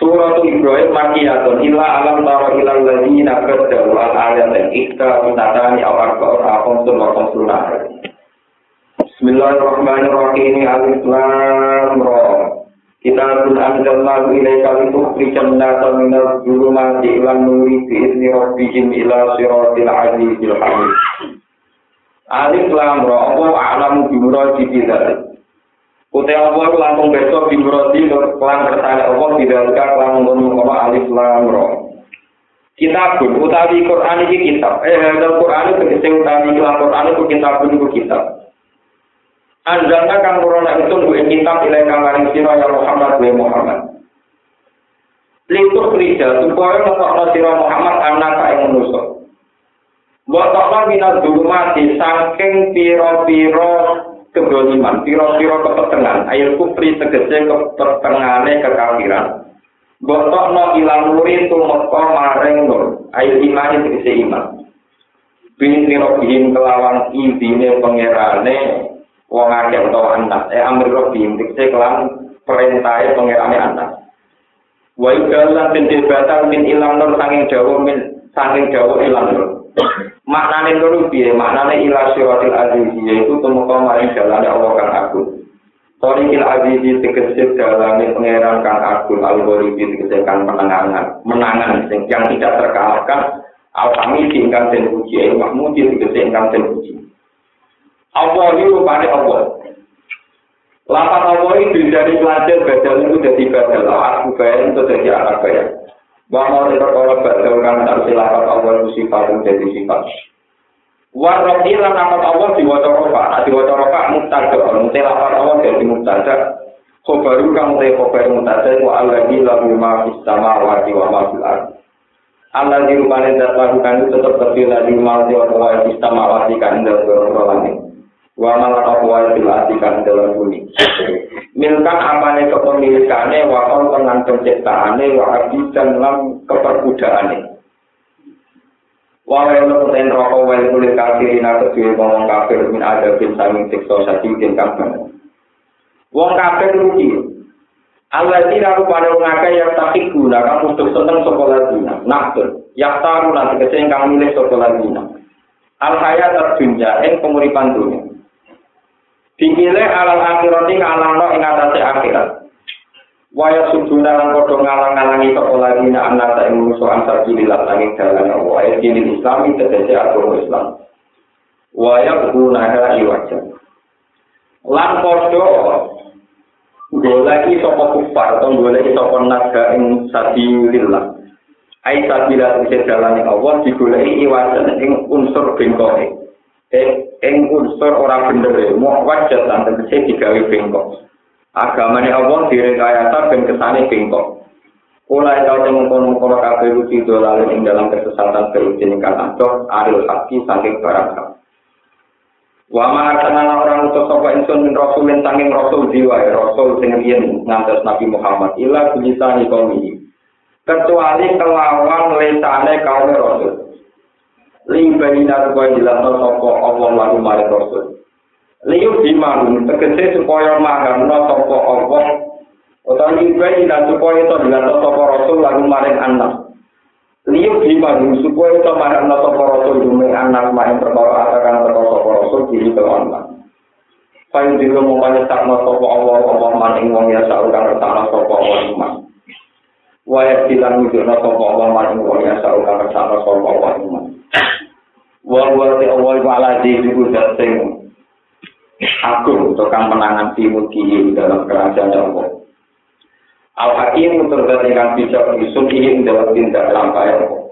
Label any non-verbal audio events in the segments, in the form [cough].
Surat Ibrahim makiyatun illa alam taro ila ladina badalu al ayat dan ikta minatani awar kaur akom sun wakom sunah. Bismillahirrahmanirrahim. Alif lam ra. Kita pun anjalna ilaika litukri jannata minal zulumati ilan nuri bi izni rabbihim ila siratil azizil hamid. Alif lam ra. Allah a'lamu bi Kutai Allah itu langsung besok di Burundi kelam bertanya Allah di dalam kelam gunung Allah Alif Lam Roh. Kita pun utawi Quran iki kitab. Eh, dalam Quran itu kita utawi kelam Quran itu kita pun itu kita. Anjana kang corona itu gue kitab nilai kang paling sira ya Muhammad wa Muhammad. Lintuk rida supaya nopo sira Muhammad anak kae manusa. Wa taqwa minaz dulumati saking pira-pira kedoliman, piro-piro kepetengan, air kufri tegese kepertengane kekafiran. Botok no ilang nuri tumeka maring nur, air iman tegese iman. Bin piro bihim kelawan ibine pangerane wong akeh utawa anak, eh amir robihim tegese kelan perintahe pangerane anak. Wa ikalan bin batal min ilang nur sanging dawa min sanging dawa ilang nur. Maknane loro piye? Maknane ila siratil aziz yaitu tumeka maring dalane Allah kang agung. Torikil azizi tegese dalane pangeran kang agung al-ghoribi tegese kang menangan menangan yang tidak terkalahkan al-hamid ingkang den puji ayo mahmud tegese ingkang Allah ini rupanya Allah. Lapan Allah itu dari pelajar badal itu jadi badal. Aku bayar itu jadi anak bayar Wa mau perkara silakan Allah sifat jadi sifat. Wa nama Allah diwaca rofa, nah diwaca rofa mubtada, Allah jadi mubtada. Khobaru kang te khobar mubtada wa alladzi lahu ma fis samawati wa. Allah di rumah dan itu tetap terpilih di rumah di orang fis samawati kan dalam langit. Wa malah apa fil ardi kan dalam bumi. milkan apane kepemilikane wa kon tenan penciptaane wa abidan lan keperbudaane. Wa wa ono ten roko wa kulit kafir ina kedue wong kafir min ada bin saming siksa sati kapan wong kafir rugi. Allah tidak lupa ada ngake yang tak guna kamu untuk seneng sekolah dina naktur yang tahu nanti kesini kamu milih sekolah dina al hayat terdunia yang penguripan dunia Dikile alal akhirati ngalangno ing atase akhirat. Waya suduna lan padha ngalang-alangi sapa lagi nek ana ta ing musuh ansar jilillah langit dalan Allah. Ayat ini Islami tegese agama Islam. Waya ha iwaja. Lan padha goleki sapa kufar utawa goleki sapa naga ing sabilillah. Ai sabila tegese dalan Allah digoleki iwaja ing unsur bengkoke. Ing unsur ora bener mau wajah lan tegese digawe bengkok agamane Allah direkayasa ben kesane bengkok Ulai kau temu kono kono kafe rusi dolale ing dalam kesesatan berutin kan adoh aril haki saking barang hak. Wa ma arsalna orang utus sapa insun min rasulin saking rasul jiwa rasul sing yen ngantos Nabi Muhammad ila bilisani kaum Kecuali kelawan lesane kaum rasul. ling bainar wa jilal no Allah lan mari rasul liyuk di marun tegese supaya marang no sapa Allah utawa ling bainar supaya to jilal sopo rasul lan mari anak liyuk di marun supaya to marang no rasul dume anak mari perkara akan perkara sapa rasul di tengon lan Pain dino mau banyak tak mau sopo Allah Allah maning wong ya saudara tanah sopo Allah lima. Wajah bilang mikir nopo Allah maning wong ya saudara tanah sopo Allah lima. Wong wong te Allah iku di iku sing agung tukang menangan timur kiri dalam kerajaan Allah. Al Hakim terdapat dengan bisa menyusun ini dalam tindak lampai Allah.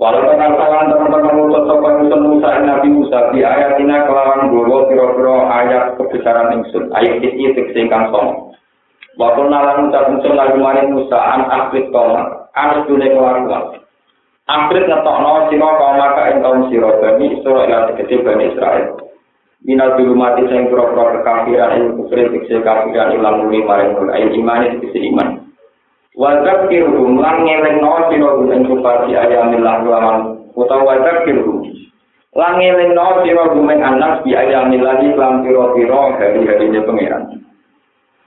Walau dengan tangan teman-teman mulut sopan Musa Musa Nabi Musa di ayat ini kelawan dulu piro-piro ayat kebesaran ingsun ayat ini teksingkan som. Waktu nalan ucap ingsun maring Musa an akrit koma an dunia kelaruan. Amrit ngetokno sira kaum maka ing kaum sira bani Israil lan tegese bani Israil. Minal dulu mati sing pura-pura kekafiran ing kufri tegese kafiran ilang muli maring nur ayin iman tegese iman. Wajab kirhum lan ngelingno sira ing kupati ayamillah lawan utawa wajab kirhum. Lan ngelingno sira ing anak bi ayamillah lan pira-pira hari-harine pangeran.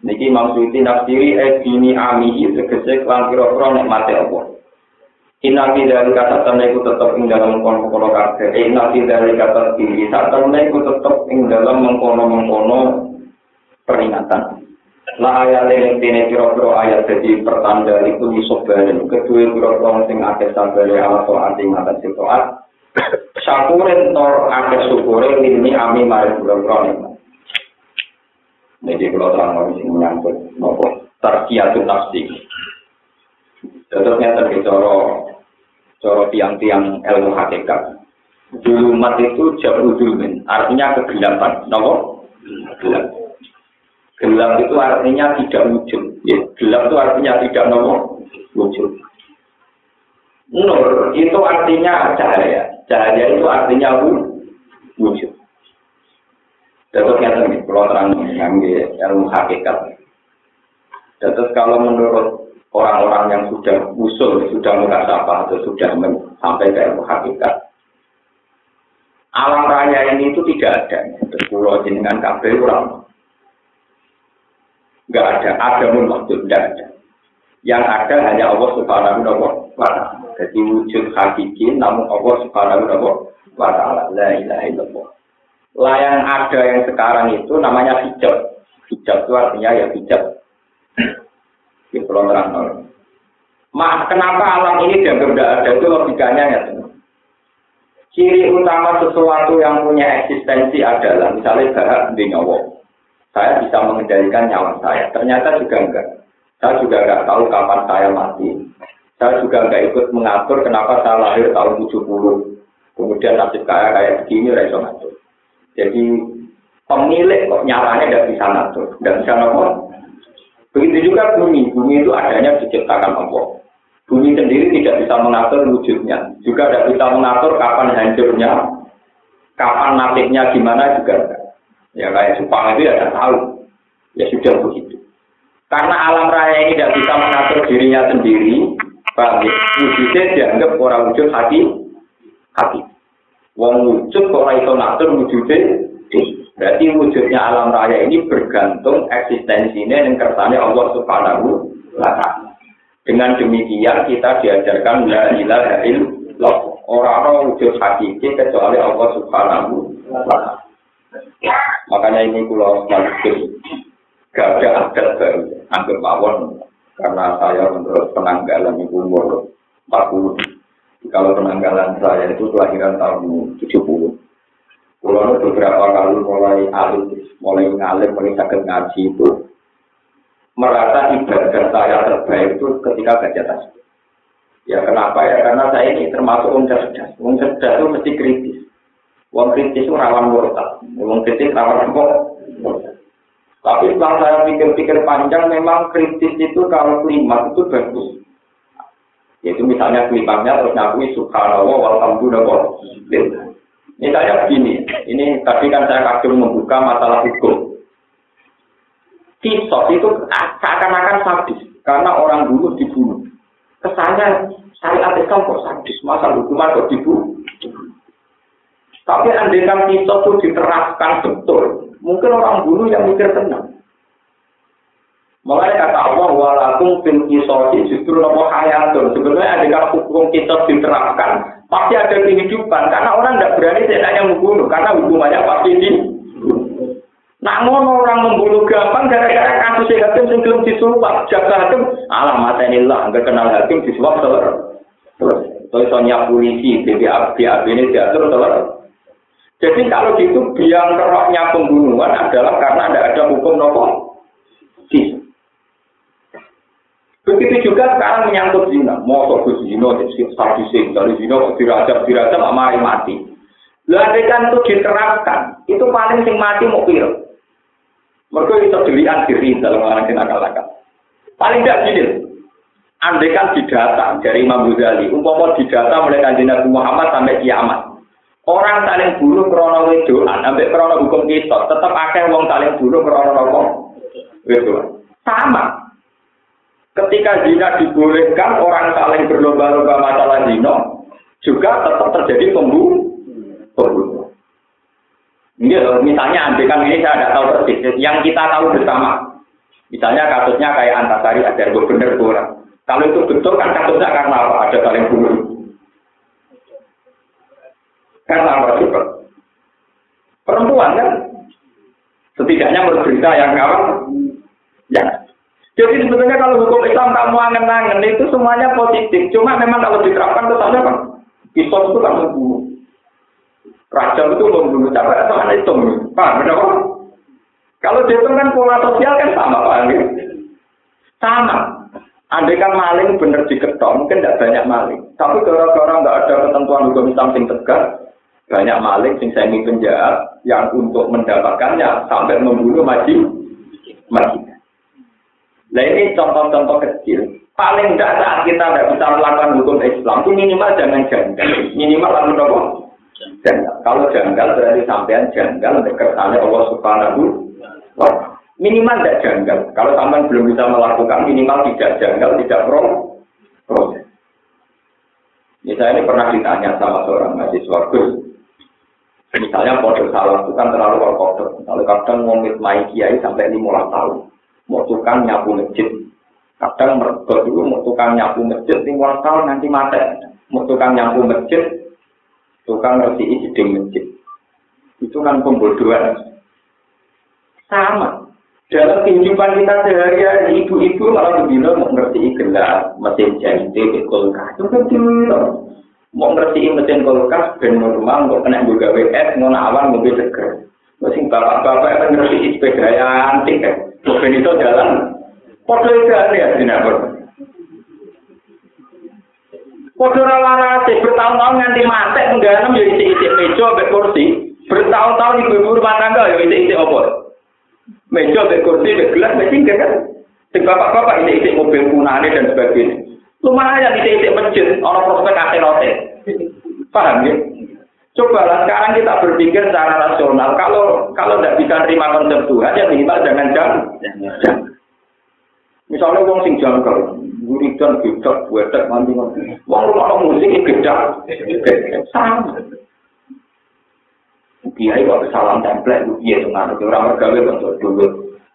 Niki Suyuti nafsiri eh dini amihi tegese klan kira-kira nikmate apa. Inna fi dzalika satana iku tetep ing dalam mengkono-mengkono kabeh. Eh, inna fi dzalika tatiri satana iku tetep ing dalam mengkono-mengkono peringatan. La ayat yang tine piro-piro ayat jadi pertanda itu disobarin. Kedua piro-piro sing akeh sabare ala soal ing atas toat. Syakurin tor akeh syukure ini ami mari piro-piro. Jadi kalau terang mau sing menyangkut nopo terkiatu nafsi. Contohnya tadi coro tiang-tiang ilmu hakikat. Dulumat itu jauh dulumin, artinya kegelapan. Nopo gelap. Gelap itu artinya tidak wujud. Ya, gelap itu artinya tidak nopo wujud. Nur itu artinya cahaya. Cahaya itu artinya wujud. Terus yang tadi, kalau terang mengambil ilmu hakikat. Terus kalau menurut orang-orang yang sudah usul, sudah mengkasapah atau sudah sampai ke hakikat, alam raya ini itu tidak ada. Pulau jenengan kabel orang Enggak ada, ada pun maksud tidak ada. Yang ada hanya Allah Subhanahu wa taala. Jadi wujud hakiki namun Allah Subhanahu wa taala. La ilaha illallah. Lah yang ada yang sekarang itu namanya hijab. Hijab itu artinya ya hijab. Di pulau terang Ma, kenapa alam ini dianggap tidak ada itu logikanya ya. Ciri utama sesuatu yang punya eksistensi adalah misalnya bahak di nyawa. Saya bisa mengendalikan nyawa saya. Ternyata juga enggak. Saya juga enggak tahu kapan saya mati. Saya juga enggak ikut mengatur kenapa saya lahir tahun 70. Kemudian nasib kaya kayak begini, reso ngatur. Jadi pemilik kok nyaranya tidak bisa ngatur, tidak bisa ngatur. Begitu juga bumi, bumi itu adanya diciptakan Allah. Bumi sendiri tidak bisa mengatur wujudnya, juga tidak bisa mengatur kapan hancurnya, kapan nasibnya gimana juga. Ya kayak Supang itu ya tidak tahu, ya sudah begitu. Karena alam raya ini tidak bisa mengatur dirinya sendiri, ya? Wujudnya dianggap orang wujud hati, hati. Wong wujud kok ora iso ngatur wujude Berarti wujudnya alam raya ini bergantung eksistensinya yang kersane Allah Subhanahu wa taala. Dengan demikian kita diajarkan la ilaha illallah. Orang-orang wujud hakiki kecuali Allah Subhanahu wa taala. Makanya ini kula maksud gak ada adat baru, anggap mawon karena saya menurut penanggalan ibu umur 40 kalau penanggalan saya itu kelahiran tahun 70. Kalau beberapa kali mulai alim, mulai ngalim, mulai sakit ngaji itu, merasa ibadah saya terbaik itu ketika baca tasbih. Ya kenapa ya? Karena saya ini termasuk orang cerdas. Orang cerdas itu mesti kritis. Orang kritis itu rawan murtad. Orang kritis rawan apa? Tapi setelah saya pikir-pikir panjang, memang kritis itu kalau kelima itu bagus. Yaitu misalnya kelipangnya terus ngakui subhanallah walhamdulillah. Misalnya begini, ini tadi kan saya kagum membuka masalah hukum. Kisos itu seakan-akan sadis karena orang bunuh dibunuh. Kesannya syariat Islam kok sadis, masa hukuman kok dibunuh. Tapi andaikan kisos itu diterapkan betul, mungkin orang bunuh yang mikir tenang. Mulai kata Allah walakum fil kisosi justru nopo hayatun. Sebenarnya ada hukum kisos diterapkan, pasti ada kehidupan. Karena orang tidak berani hanya membunuh, karena hukumannya pasti di. Namun orang membunuh gampang gara-gara kasus hakim yang belum disuap. Jaga hakim, alah mata inilah, nggak kenal hakim disuap terus. Terus soalnya polisi, BBAB, BAB ini diatur terus. Jadi kalau gitu biang keroknya pembunuhan adalah karena tidak ada hukum nopo. Begitu juga sekarang menyangkut zina. Mau ke zina, statusnya dari zina, dirajam, dirajam, mari mati. Lalu kan itu diterapkan, itu paling sing mati mau piro. Mereka itu dilihat diri dalam orang yang akal-akal. Paling tidak gini, andai kan didata dari Imam Ghazali, umpama didata mulai kanjeng Nabi Muhammad sampai kiamat. Orang saling bunuh krono wedoan, sampai krono hukum kita, tetap akeh wong saling bunuh krono wedoan. Sama, Ketika zina dibolehkan, orang saling berlomba-lomba masalah zina, juga tetap terjadi pembunuh. Ini loh, misalnya kan ini saya tidak tahu persis. Yang kita tahu bersama, Misalnya kasusnya kayak Antasari ajar gue bener kurang. Kalau itu betul kan kasusnya karena apa? Ada saling bunuh. Karena apa juga? Perempuan kan? Setidaknya menurut berita yang kawan. Ya. Jadi sebetulnya kalau hukum Islam kamu angen-angen itu semuanya positif. Cuma memang kalau diterapkan kesannya kan Islam itu kan membunuh. Raja itu membunuh capek atau anak itu. Paham? Benar Kalau dihitung kan pola sosial kan sama, Pak. Sama. Andai kan maling bener diketok, mungkin tidak banyak maling. Tapi gara-gara nggak ada ketentuan hukum Islam yang tegas, banyak maling sing semi penjahat yang untuk mendapatkannya sampai membunuh maji maji. Nah ini contoh-contoh kecil. Paling tidak saat kita tidak bisa melakukan hukum Islam itu minimal jangan janggal. Minimal lalu apa? Janggal. Kalau janggal berarti sampean janggal kesannya Allah Subhanahu Minimal tidak janggal. Kalau sampai belum bisa melakukan, minimal tidak janggal, tidak pro proses. Misalnya ini pernah ditanya sama seorang mahasiswa Gus. Misalnya kode salah itu kan terlalu kode. Kalau kadang mau main kiai sampai lima tahun. Mau tukang nyapu masjid. Kadang mereka dulu mau tukang nyapu masjid lima tahun nanti mati. Mau tukang nyapu masjid, tukang ngerti isi masjid. Itu kan pembodohan sama. Dalam kehidupan kita sehari-hari, ibu-ibu malah begini mau ngerti gelas, mesin jahit, kulkas. Itu kan. Mau ngerti mesin kulkas, ben normal, mau kena juga WS, mau awan, mobil seger. Masih bapak-bapak yang ngerti sepeda yang antik kan. Mobil itu jalan. Podo itu ya, sinabur. Podo ralarase, bertahun-tahun nganti mati, mengganam ya isi-isi meja, kursi. Bertahun-tahun ibu-ibu rumah tangga ya isi-isi apa? meja, be kursi, be gelas, be tinggal kan. Sing bapak-bapak ini isi mobil punane dan sebagainya. Lumayan isi isi masjid, orang prospek akhiratnya. Paham ya? Cobalah sekarang kita berpikir secara rasional. Kalau kalau tidak bisa terima konsep Tuhan, ya minimal jangan jam. Misalnya wong sing jangkal, wiridan gedak, buetek, mandi mandi. Wong rumah musik gedak, sama. Kiai kok salam template ku piye to ngono ora mergawe kok dulu.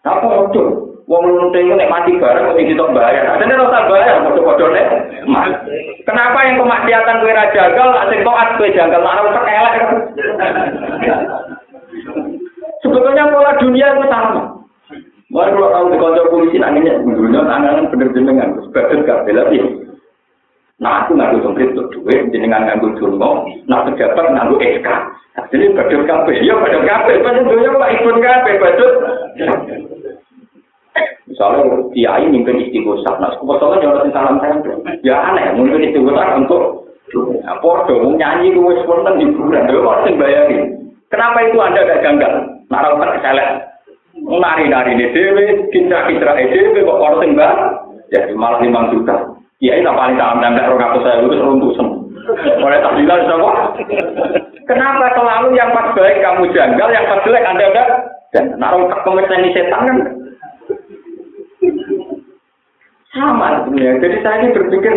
Apa ojo? Wong lunte nek mati bareng kok ditok bayar. Ada ora usah bayar padha-padha nek. Kenapa yang kemaksiatan kowe ra jagal, lak sing taat kowe jagal, lak ora elek. Sebetulnya pola dunia itu sama. Mari kalau tahu di kantor polisi nanginya, dulunya tangan bener jenengan, sebagian gak bela Nah aku nganggo dompet untuk duit, jenengan nganggo dungo, nah pejabat nganggo SK. Jadi badut kabeh, ya badut kabeh, badut dunia kok ikut kabeh, badut. Misalnya kiai mimpin istighosah, nah kebetulan yang salam tempel. Ya aneh, mungkin istighosah untuk apa dong nyanyi gue spontan ya kok sing bayari. Kenapa itu anda gak janggal? Naruh kan keselek. Nari-nari ini dewe, kitra-kitra dewe, kok orang sing Jadi malah 5 juta. Ya ini paling dalam dan tidak rokatus saya itu runtuh semua. Oleh tak bilang siapa? Kenapa selalu yang pas baik kamu janggal, yang pas jelek anda ada? Dan naruh pemirsa ini setan kan? sama sebenarnya. Jadi saya ini berpikir,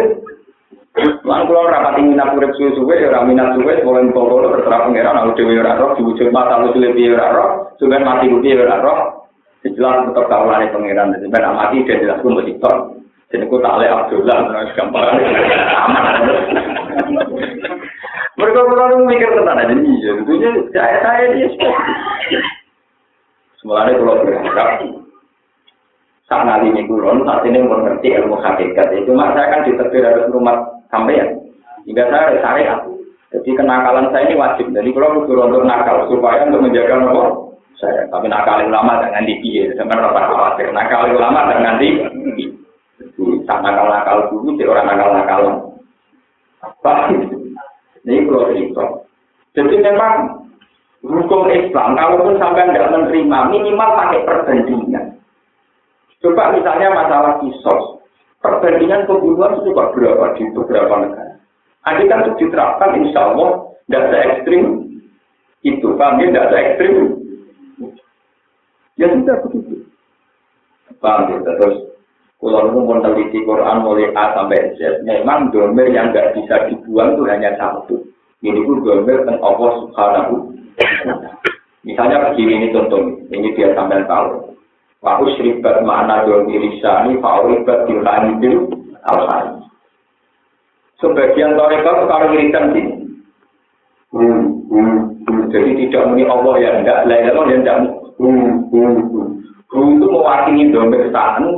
Lalu kalau rapat ingin aku rep suwe-suwe, ya ora minat suwe, boleh mpokolo, terserah pengeran, aku dewi ora roh, diwujud mata lu sulit biar ora roh, suwe mati rupi biar ora roh, jelas tetap kau lari pengeran, jadi mana mati, dia jelas pun mau dikong, jadi aku tak lihat Abdullah, terus gampang, aman. Mereka selalu mikir tentang ada ini, jadi saya saya dia sepuluh. Semuanya kalau berharap, saat nanti ini kulon, saat ini mengerti ilmu hakikat. Itu mak saya kan ditetir harus rumah ya. Hingga saya syariat. Jadi kenakalan saya ini wajib. Jadi kalau untuk nakal supaya untuk menjaga nomor saya. Tapi nakal ulama jangan dipilih. Sebenarnya apa khawatir. Nakal ulama jangan dipilih. tak nakal-nakal dulu, jadi orang nakal-nakal. Apa? Ini kalau cerita. Jadi memang hukum Islam, kalaupun sampai tidak menerima, minimal pakai perbandingan. Coba misalnya masalah kisos. Perbandingan pembunuhan itu juga berapa di beberapa negara. Ada kan itu diterapkan, insya Allah, se ekstrim itu. Kami tidak se ekstrim. Ya sudah begitu. Paham ya? Terus kalau itu meneliti Quran mulai A sampai Z, memang domer yang nggak bisa dibuang itu hanya satu. Ini pun domer tentang Allah Subhanahu. Misalnya begini ini contoh, ini dia sampai tahu. Wa usribat ma'na domi risani fa'uribat dilani bil alhani. Sebagian toreka kalau wiridan gini. Hmm, hmm, hmm. Jadi tidak muni Allah ya enggak, lain Allah ya enggak. Hmm, hmm, hmm. Guru itu mewakili domir sa'an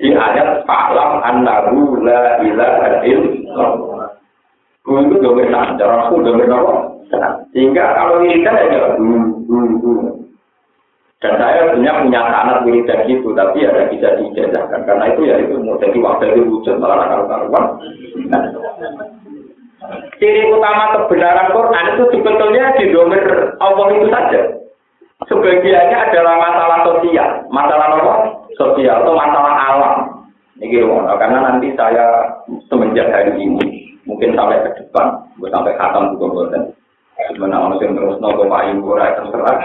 di ayat Fa'lam annahu la ilaha illallah. Guru itu sa'an, cara aku domir Allah. Sehingga kalau wiridan ya hmm, hmm, hmm. Dan saya punya punya anak wiridan gitu, tapi ada ya bisa dijajahkan. Karena itu ya itu mau jadi waktu itu wujud malah karuan. Nah. Ciri utama kebenaran Quran itu sebetulnya di domir Allah itu saja. Sebagiannya adalah masalah sosial, masalah apa? Sosial atau masalah alam. Ini karena nanti saya semenjak hari ini, mungkin sampai ke depan, sampai khatam juga dan sebenarnya orang yang terus nopo payu terserah.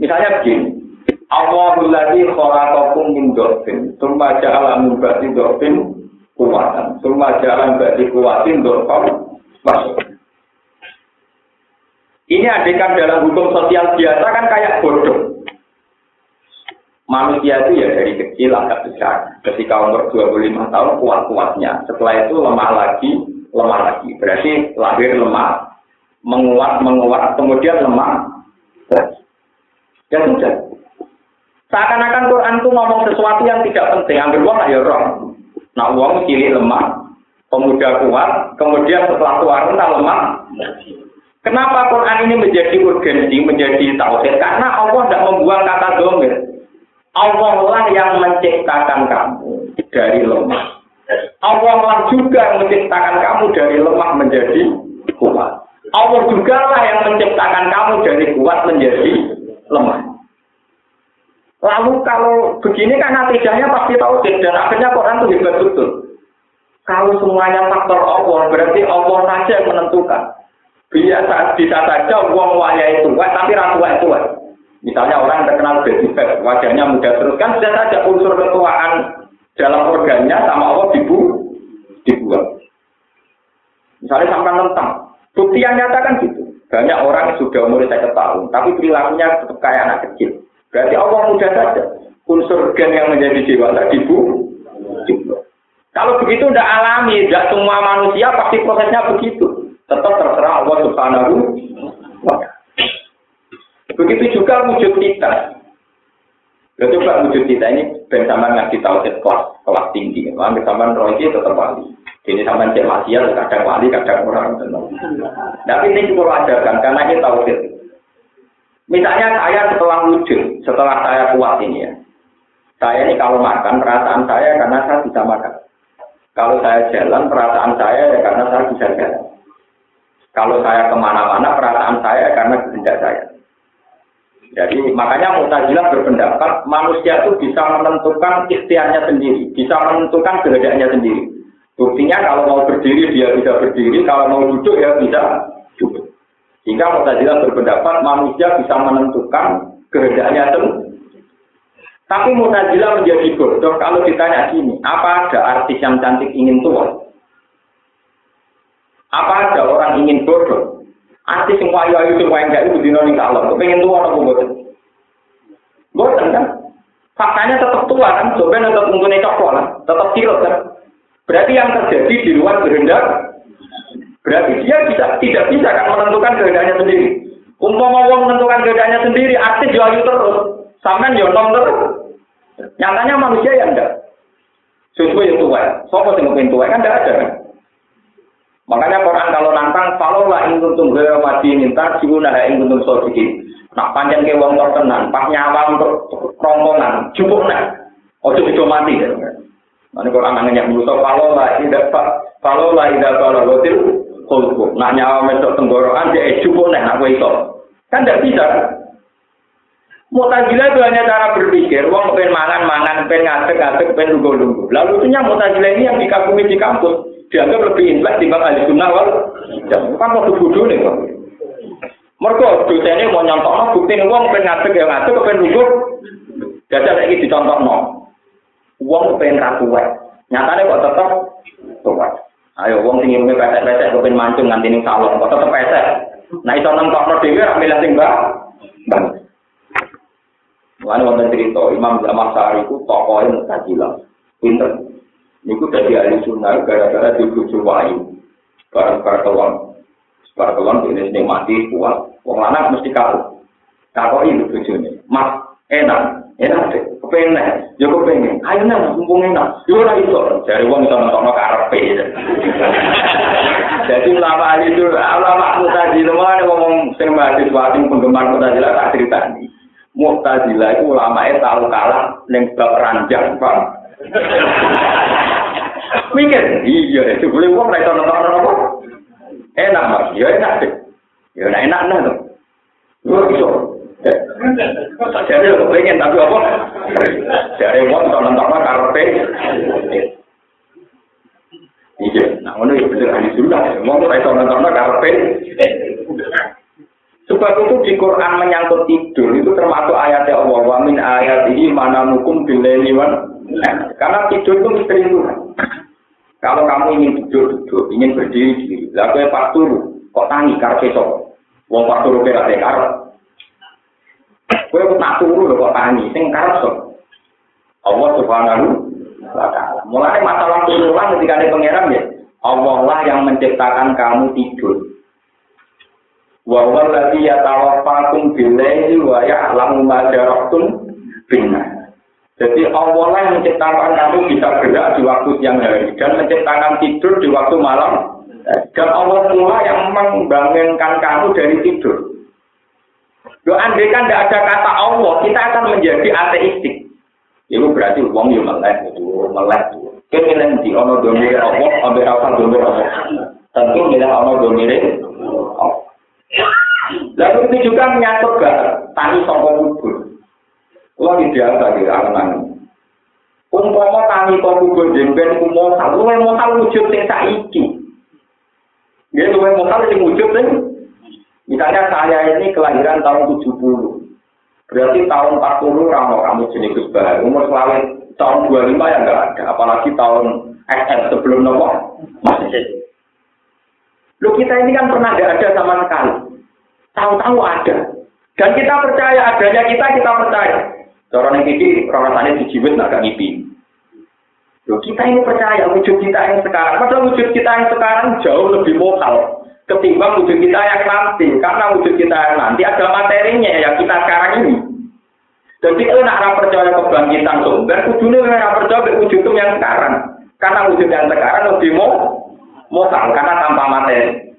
Misalnya begini, Allahul ladzi khalaqakum min dhafin, tsumma ja'ala min ba'di dhafin kuwatan, tsumma ja'ala min ba'di dhafan Ini adegan dalam hukum sosial biasa kan kayak bodoh. Manusia itu ya dari kecil agak besar. Ketika umur 25 tahun kuat-kuatnya. Setelah itu lemah lagi, lemah lagi. Berarti lahir lemah, menguat, menguat, kemudian lemah lagi. Ya sudah. Seakan-akan Quran itu ngomong sesuatu yang tidak penting. Ambil uang ya roh. Nah uang cilik lemah, pemuda kuat, kemudian setelah tua rentah lemah. Kenapa Quran ini menjadi urgensi, menjadi tauhid? Karena Allah tidak membuang kata domir. Allah lah yang menciptakan kamu dari lemah. Allah lah juga menciptakan kamu dari lemah menjadi kuat. Allah juga lah yang menciptakan kamu dari kuat menjadi lemah. Lalu kalau begini kan natijahnya pasti tahu dan akhirnya Quran itu hebat betul. Kalau semuanya faktor Allah, berarti Allah saja yang menentukan. Biasa bisa saja uang waya itu, tapi ratu itu. Misalnya orang terkenal fat, wajahnya muda terus kan sudah saja unsur ketuaan dalam organnya sama Allah dibu dibuat. Misalnya sampai tentang bukti yang nyata kan gitu. Banyak orang sudah umur saya tahun, tapi perilakunya tetap kayak anak kecil. Berarti Allah mudah saja. Unsur gen yang menjadi dewasa dibu. Kalau begitu tidak alami, tidak semua manusia pasti prosesnya begitu. Tetap terserah Allah Subhanahu Begitu juga wujud kita. Ya coba wujud kita ini ben sama ngaji tauhid kelas kelas tinggi. Ambil sama roh tetap wali. Ini sama cek maksiat, kadang wali, kadang orang. Tapi ini juga ajarkan, karena ini tahu Misalnya saya setelah wujud, setelah saya kuat ini ya. Saya ini kalau makan, perasaan saya karena saya bisa makan. Kalau saya jalan, perasaan saya ya karena saya bisa jalan. Kalau saya ke mana-mana, perasaan saya karena kehendak saya. Jadi makanya Mu'tazilah berpendapat manusia itu bisa menentukan ikhtiarnya sendiri, bisa menentukan kehendaknya sendiri. Buktinya kalau mau berdiri dia bisa berdiri, kalau mau duduk ya bisa duduk. Sehingga Mu'tazilah berpendapat manusia bisa menentukan kehendaknya sendiri. Tapi Mu'tazilah menjadi bodoh kalau ditanya gini, apa ada artis yang cantik ingin tua? Apa ada orang ingin bodoh? Artis yang wayu-wayu yang itu dino ning kalau pengen tua apa bodoh? Bodoh kan? Faktanya tetap tua kan, coba tetap untungnya coklat, tetap tirot kan. Berarti yang terjadi di luar kehendak, berarti dia bisa tidak bisa kan menentukan kehendaknya sendiri. Umpama wong menentukan kehendaknya sendiri, aktif jual terus, sampean yo nom terus. Nyatanya manusia yang enggak. Sesuai yang tua, sopo sing pengen tua kan enggak ada kan. Makanya Quran kalau nantang, kalau lah ingin kuntum gaya mati minta, siuna ing kuntum sodikin. Nak panjang ke wong tertenan, pas nyawa untuk rongkongan, cukup. Ojo mati ya. Kalau anak nanya musuh, kalau lah tidak pak, kalau lah tidak kalau lotil, kulku. Nah nyawa mesok tenggorokan dia cukup nih nak itu. Kan tidak bisa. Mutazilah itu hanya cara berpikir, uang pengen mangan, mangan, pengen ngadek, ngadek, pengen lugu-lugu. Lalu itunya mutazilah ini yang dikagumi di kampus, dianggap lebih intelek dibanding ahli sunnah wal. Kan waktu bodoh nih, Pak. Mereka dosennya mau nyontok, bukti uang pengen ngadek, ya ngadek, pengen lugu. Jajah lagi dicontoh, no. Wong pengen ra kuat. Nyatane kok tetep kuat. Ayo wong sing ngene pesek-pesek kok pengen mancung nganti ning salon kok tetep pesek. Nah iso nentokno dhewe ra milih sing mbak. Bang. Mulane wonten cerita Imam Zaman Sari itu tokohnya Mu'tazilah. Pinter. Niku dari ahli sunnah gara-gara dibujuk wayu. Barang-barang kelon. Barang kelon ini mati kuat. Wong lanang mesti kaku. Ini bujuknya. Mas, enak. Enak deh. Kepengen. Ya kepengen. Ayo nang, mumpung enak. Ya ora iso. Dari wong iso nonton karepe. [laughs] Jadi ulama itu, ulama Mu'tazilah, ngomong sing mahasiswa sing penggemar Mu'tazilah tak ceritani. Mu'tazilah itu ulama itu tahu kalah neng bab ranjang, Pak. [laughs] Mikir, iya, itu boleh uang mereka nonton apa? Enak, Mas. Ya enak deh. Ya enak enak tuh. Lu bisa. Jadi lu pengen tapi apa? Jadi uang nonton nonton karpe. Iya, nah mana ya bener ahli sunnah. Mau mereka nonton karpe. Sebab itu di Quran menyangkut tidur itu termasuk ayat Allah wa min ayat ini mana mukum bileni karena tidur itu misteri Tuhan. Kalau kamu ingin tidur tidur, ingin berdiri diri, lalu kok tangi karpe sok, wong pas turu kira karep. Kue nak turu lho kok tangi, sing karep sok. Allah subhanahu wa ta'ala. Mulai masalah turunan ketika ada pangeran ya, Allah lah yang menciptakan kamu tidur. wa huwa alladhi yatawaffakum bil-laili wa ya'lamu ma jarahtum bin-nahar. Jadi Allah lah yang menciptakan kamu bisa gerak di waktu siang hari dan menciptakan tidur di waktu malam. Dan Allah pula yang membangunkan kamu dari tidur. Lo andai kan tidak ada kata Allah, kita akan menjadi ateistik. Itu berarti uang yang melek itu melek. Kita di ono domir Allah, ambil apa domir Allah. Tentu milih ono domir. Lalu itu juga menyatu ke tani songkok kubur. Lo di biasa di anak Umpama tani kok kubur jemben kumosal, lu mau wujud sing saiki. Dia lu mau sing wujud sing Misalnya saya ini kelahiran tahun 70. Berarti tahun 40 ramo kamu jenis Gus. Umur selalu tahun 25 ya enggak ada. Apalagi tahun SM sebelum nopo. Lu kita ini kan pernah enggak ada sama sekali. Tahu-tahu ada. Dan kita percaya adanya kita, kita percaya. Orang yang ini rasanya dijiwet nggak ngipi. Loh, kita ini percaya wujud kita yang sekarang. Padahal wujud kita yang sekarang jauh lebih mokal ketimbang wujud kita yang nanti. Karena wujud kita yang nanti ada materinya yang kita sekarang ini. Jadi kalau nak percaya kebangkitan sumber, kudunya nak percaya wujud yang sekarang. Karena wujud yang sekarang lebih mau mokal karena tanpa materi.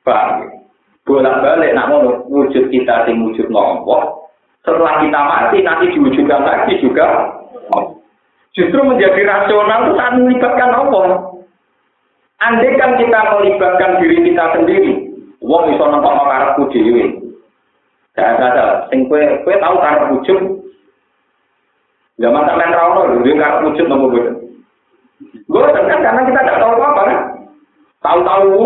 Bang bolak balik nak wujud kita di wujud nopo setelah kita mati nanti diwujudkan lagi juga justru menjadi rasional itu saat melibatkan Allah andai kan kita melibatkan diri kita sendiri wong iso nampak karepku dhewe gak ada sing kue kue tahu karep wujud zaman sampean ra ono lho karep wujud nopo boten gue kan karena kita tidak tahu apa kan tahu-tahu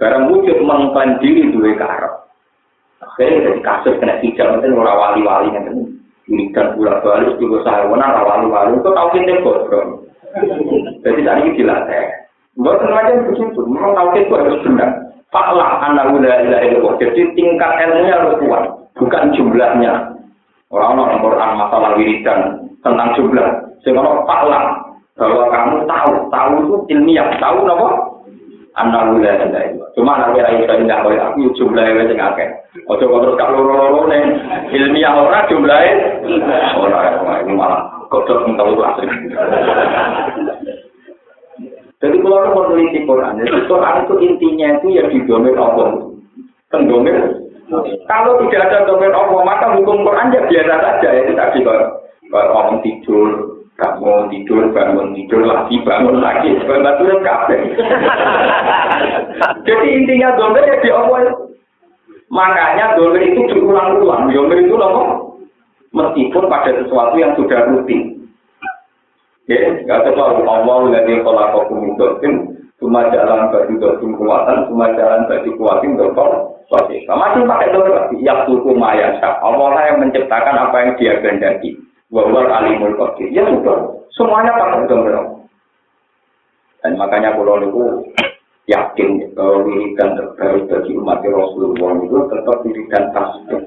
Barang wujud mengklaim diri dua karep. Akhirnya jadi kasus kena hijau itu orang wali-wali yang ini dan bulan balik juga saya wali-wali itu tahu kita bodoh. Jadi tadi dilatih. Buat semacam begitu, memang tahu kita harus benar. Faklah anak udah ilahi Jadi tingkat ilmunya harus kuat, bukan jumlahnya. Orang-orang Quran masalah wiridan tentang jumlah. Sehingga faklah bahwa kamu tahu, tahu itu ilmiah, tahu apa? anak wilayah tenda itu. Cuma anak wilayah itu tidak boleh aku jumlahnya wes akeh. Ojo kok terus kalau loro nih ilmiah orang jumlahnya orang ini malah kodok tahu asli. Jadi kalau orang meneliti Quran, jadi Quran itu intinya itu ya didomir Allah. Pendomir. Kalau tidak ada domir Allah, maka hukum Quran ya biasa saja. Itu tadi kalau orang tidur, bangun tidur, bangun tidur lagi, bangun lagi, bangun kafe. Jadi intinya domer ya di Allah. Makanya domer itu berulang-ulang. Domer itu loh, meskipun pada sesuatu yang sudah rutin. Ya, nggak Allah lagi kalau aku kumidotin, cuma jalan bagi dosin kuatan, cuma jalan bagi kuatin dokter. Masih pakai domer lagi. Ya suku maya Allah yang menciptakan apa yang dia kehendaki. Wawal alimul qadir. Ya sudah, semuanya pakai domino. Dan makanya kalau itu yakin bahwa wiridan terbaik bagi umat Rasulullah itu tetap wiridan tasbih.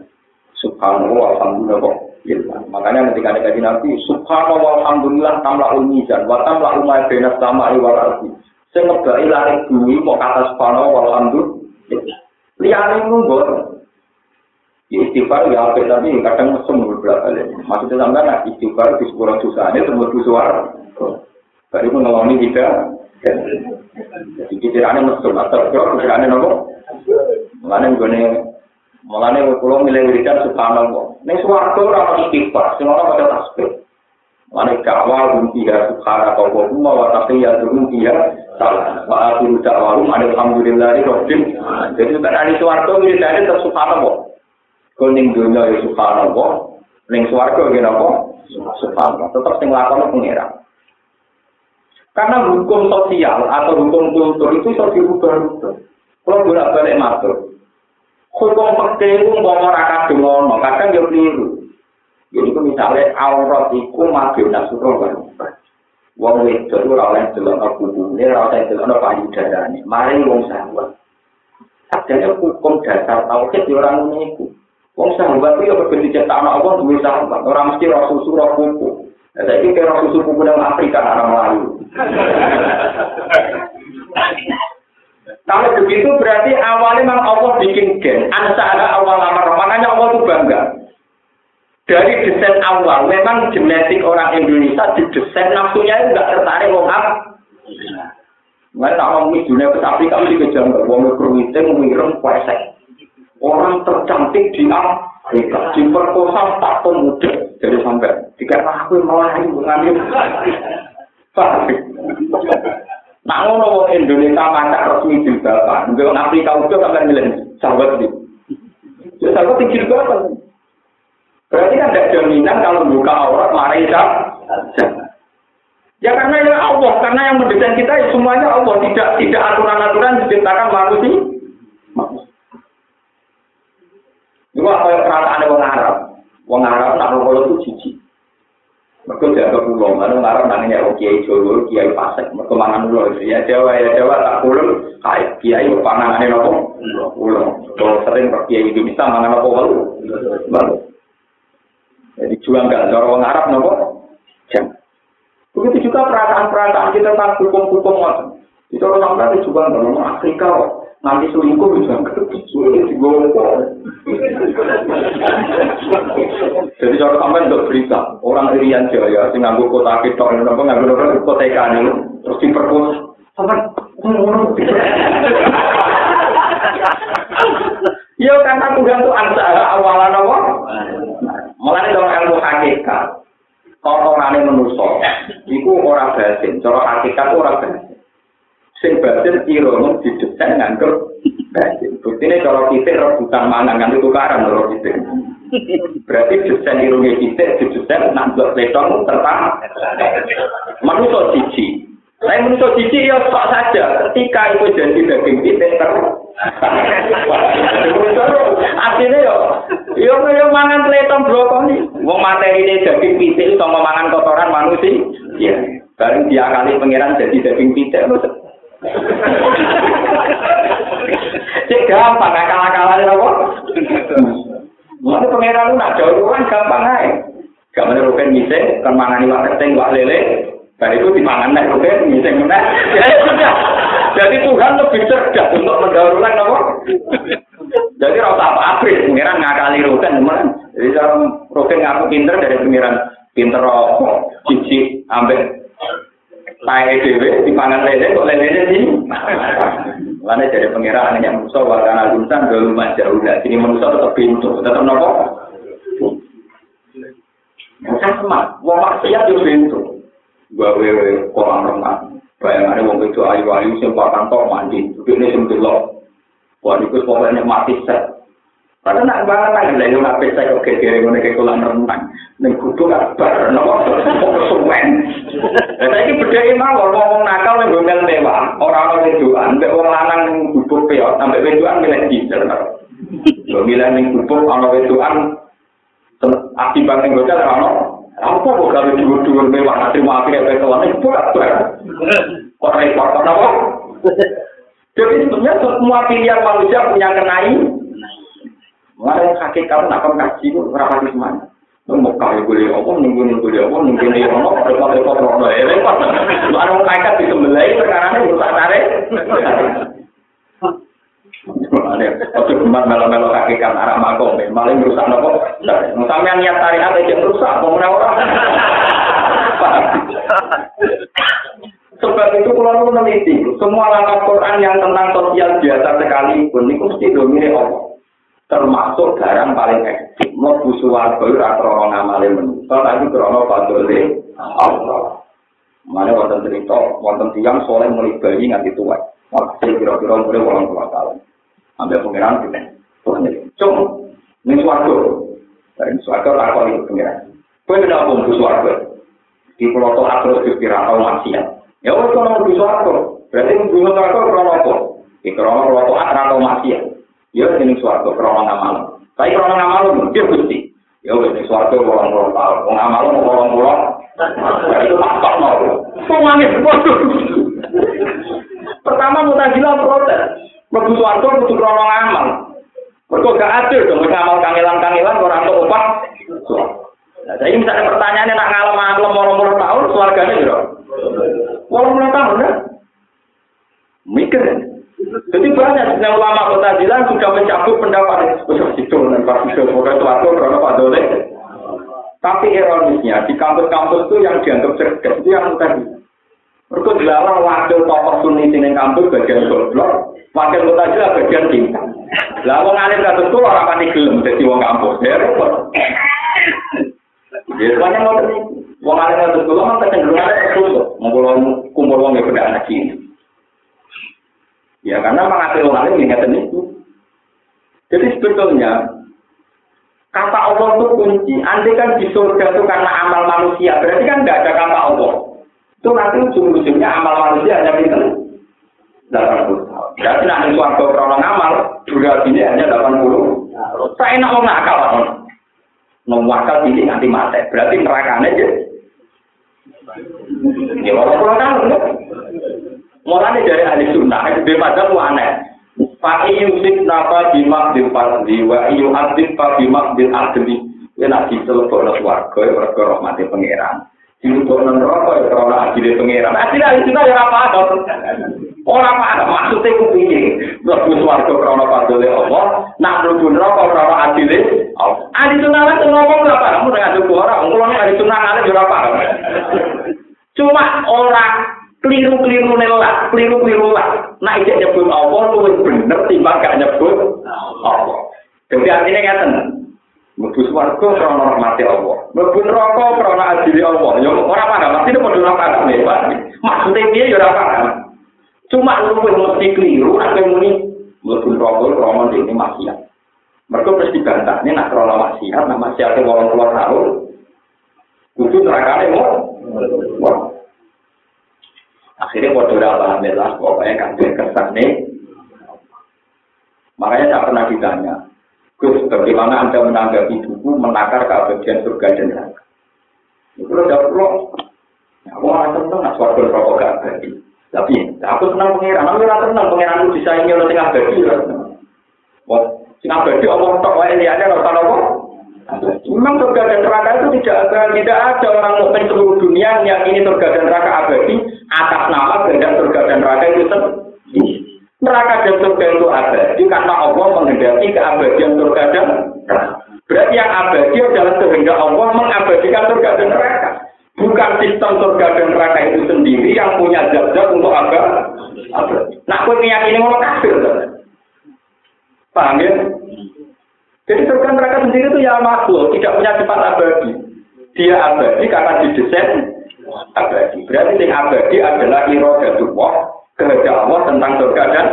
Subhanallah, alhamdulillah kok. Makanya ketika ada kaji nabi, Subhanallah, alhamdulillah, tamla ulmizan, wa tamla umay benas sama iwal arti. Saya bumi, mau kata Subhanallah, alhamdulillah. Lihat ini bor. Istighfar ya tapi kadang mesum beberapa kali. Maksudnya sampai nak istighfar di dosa ini semua suara. Baru mengalami kita. Jadi pikirannya mesum atau pikirannya nopo. Mengenai gue Mulane kula milih wiridan subhanallah. Ning swarga ora ono istighfar, sing ora pada tasbih. Mulane kawal bunti ya subhanallah wa huma wa taqiya bunti ya salah. Wa akhiru da'wahum alhamdulillahi rabbil Jadi nek ana swarga wiridane tetep subhanallah. Kuning dunya ya subhanallah, ning swarga ya napa? Subhanallah. Tetep sing lakon pengira. Karena hukum sosial atau hukum kultur itu bisa dirubah-rubah. Kalau bolak-balik matur, hukum itu mau ora kadung ono, kadang yo keliru. Jadi ku misale aurat iku mabio nasuro kan. Wong wedok ora oleh delok kubune, ora oleh delok payudarane. Mari wong sahabat. Sadane hukum dasar tauhid yo ora ngono iku. Wong sahabat itu berbeda cetak anak Allah duwe sahabat, ora mesti roh susu roh kuku. Saya kira susu kuku dalam Afrika orang Melayu. [laughs] Kalau begitu berarti awalnya memang Allah bikin gen. ada awal amar. Makanya Allah itu bangga. Dari desain awal, memang genetik orang Indonesia di desain nafsunya itu nggak tertarik apa. Mereka tak mau dunia ke Afrika mesti kejar wong berwite mengirim kuesek. Orang tercantik di Afrika diperkosa tak pemuda dari sampai. Jika aku melayu mengambil. Nak ngono wong Indonesia masak resmi jilbaban, nggak Afrika udah sampai milih sahabat itu. Ya sahabat itu jilbaban. Berarti kan ada jaminan kalau buka aurat mari Ya karena ya Allah, karena yang mendesain kita ya semuanya Allah, tidak tidak aturan-aturan diciptakan manusia. Itu apa yang perasaan orang Arab? Orang Arab nak kalau itu jijik. Mereka jaga pulau, mana ngarep nangnya oh kiai Jawa, kiai Pasek, mereka mangan pulau ya Jawa ya Jawa tak pulau, kayak kiai panganane nopo pulau. Kalau sering kiai Indonesia mangan nopo walu, walu. Jadi juang gak cara orang Arab nopo, jam. Begitu juga perasaan-perasaan kita tentang hukum-hukum Itu orang Arab juga nggak Afrika kok. Nanti selingkuh bisa jadi kalau sampai untuk berita orang Irian Jaya sing nganggo kota kita ini apa nganggo kota ikan ini terus diperkosa sampai Iya karena Tuhan itu angsa awalan apa? Mulai dong ilmu hakikat. Kalau orang ini menusuk, itu orang batin. Kalau hakikat orang batin. Sing batin irono didesain nganggur batin. Buktinya kalau kita rebutan mangan nganti tukaran kalau kita. Berarti desain ironi kita didesain nanggur letong tertang. Manusia cici. Saya manusia cici ya sok saja. Ketika itu jadi daging kita ter. Artinya ya, yo yo mangan letong brokoli. Wong materi ini daging pitik sama mangan kotoran manusia. Iya. Bareng dia kali pangeran jadi daging pitik. Cek gampang, akal-akalan apa? Mana pengeran lu nak jauh kan gampang aja. Gak mana rupen miseng, kan mangani wak keteng, wak lele. Dan itu dimangan nek rupen miseng mana? Ya sudah. Jadi Tuhan lebih cerdas untuk mendahulukan apa? Jadi rasa apa abris, pengiran ngakali rupen teman. Jadi kalau rupen ngaku pinter dari pengiran pinter rokok, cici, ambek Saya dewe di pangan lele kok lele di mana dari pengiraan yang musuh warna guntan dulu manja udah sini manusia tetap pintu tetap nopo Musa semat, wong maksiat yo pintu. Gawe kolam renang. Bayangannya wong itu ayu-ayu sing pakan tok mandi. Ini sing delok. Wah, itu pokoknya mati set. Pada nak barang lagi lah, nak pesta kau kekiri mana kau kolam renang, Ning kutu kau ber, nopo suwen. Saya ini beda ini wong orang orang nakal yang gomel mewah, orang orang hidupan, be orang lanang ning kutu peot, sampai hidupan milih gizer, lo milih neng kutu orang hidupan, api banting gocer, ana. apa kok kalau dua dua mewah, nanti mau api apa kau lanang, kutu ber, kau repot, kau nopo. Jadi sebenarnya semua pilihan manusia punya kenai Mulai hakikat nak kon kaji ku ora pati semuanya. Mau kaya boleh apa, nunggu nunggu dia apa, nunggu dia apa, repot repot rono ya repot. Lu anu hakikat di sembelai perkara ini rusak tarik. Oke, kemar melo-melo hakikat arah makom, malah merusak nopo. Sampai niat tarikat aja rusak, mau orang. Sebab itu kalau meneliti, semua langkah Quran yang tentang sosial biasa sekalipun, itu mesti domine Allah. Termasuk barang paling ekstrim. Mau busu warga, rakrono ngamale menutup, tapi krono padole Allah. Mana wonten cerita, wonten tiang soleh mulai bayi nganti tua. Waktu kira-kira mulai orang tua tahun. Ambil pengiran kita. Cung, ini suarga. Dari suarga takut itu pengiran. Kau tidak mau busu warga. Di pulau Toh terus dikira tahu maksiat. Ya wes kalau mau bisa apa? Berarti bisa apa? Krono apa? Di krono taat atau maksiat. Ya jenis suatu krono ngamal. Tapi krono ngamal dia gusti. Ya jenis suatu orang orang tahu. Orang ngamal orang orang. Itu apa mau? Semuanya bodoh. Pertama mutajilah protes. Mau suatu butuh krono ngamal. Mereka gak adil dong ngamal kangelan-kangelan orang tuh upah. Nah, jadi misalnya pertanyaannya nak ngalem ngalem orang-orang tahun, juga. Walau mulai tahun ya. Mikir. Jadi banyak yang ulama kota sudah mencabut pendapat itu dan itu aku karena. Tapi ironisnya di kampus-kampus itu yang dianggap cerdas itu yang tadi. Mereka dilarang wakil tokoh sunni sini kampus bagian goblok, wakil kota Jilan bagian. Lah wong alim kados itu orang pati gelem dadi wong kampus. Ya repot. Ya semuanya mau Wong alim kados kula mah kecenderungan terus kumpul kumpul wong yang beda anak Ya karena mengatur wong alim ingatan itu. Jadi sebetulnya kata Allah itu kunci. Andai kan di surga itu karena amal manusia, berarti kan tidak ada kata Allah. Itu nanti ujung-ujungnya amal manusia hanya pinter. 80 tahun. Berarti nanti suatu krono amal, durasi hanya 80. Saya enak mau nakal. Ngomong ini nanti mati. Berarti nerakanya aja. Ya orang pulang Mulanya dari ahli sunnah, itu pada itu aneh. Pak Yusuf napa bimak bil fardi wa iyu adib pa bimak bil adli. Ya nak ditelepon warga, ya warga rahmati pangeran. Diutuk neraka ya karena adile pangeran. Adile ahli sunnah ya apa ada. Orang apa maksudnya ku piye? Mlebu swarga krana padole Allah, nak mlebu neraka krana adile Allah. Ahli sunnah itu ngomong ora paham ora ngadu ora, kula nek ahli sunnah ngene ora paham. Cuma orang keliru-keliru nelah, keliru-keliru lah. Nah, ijek nyebut Allah lu bener timbang gak nyebut Allah. Jadi artinya ngeten. Mlebu swarga krana rahmati Allah. Mlebu neraka krana adile Allah. Ya ora paham, mesti padha ora paham. Maksudnya piye ya ora paham. Cuma lu mesti keliru, apa muni mlebu rokok kromo ini maksiat. Mereka mesti bantah, ini nak krono maksiat, nak maksiatnya orang keluar tahun. Kudu nerakane mau. Akhirnya bodoh alhamdulillah, pokoknya kan kesan nih. Makanya tak pernah ditanya, Gus, bagaimana Anda menanggapi buku menakar keabadian surga dan neraka? Itu udah perlu. Ya, aku malah seneng, nak suatu rokok gak abadi. Tapi aku senang pengiran, aku ora senang pengiran itu bisa ini oleh tengah abadi. Wah, sing abadi tok wae liyane ora usah nopo. Memang surga dan neraka itu tidak ada, tidak ada orang mukmin seluruh dunia yang ini surga dan neraka abadi atas nama kehendak surga dan neraka itu sendiri. Neraka dan surga itu abadi karena Allah menghendaki keabadian surga dan neraka. Berarti yang abadi adalah kehendak Allah mengabadikan surga dan neraka. Bukan sistem surga dan neraka itu sendiri yang punya zat-zat untuk apa? Nah, aku meyakini mau kafir. Paham ya? Jadi surga neraka sendiri itu ya makhluk, tidak punya sifat abadi. Dia abadi karena didesain abadi. Berarti yang abadi adalah irodatullah, kehendak Allah tentang surga dan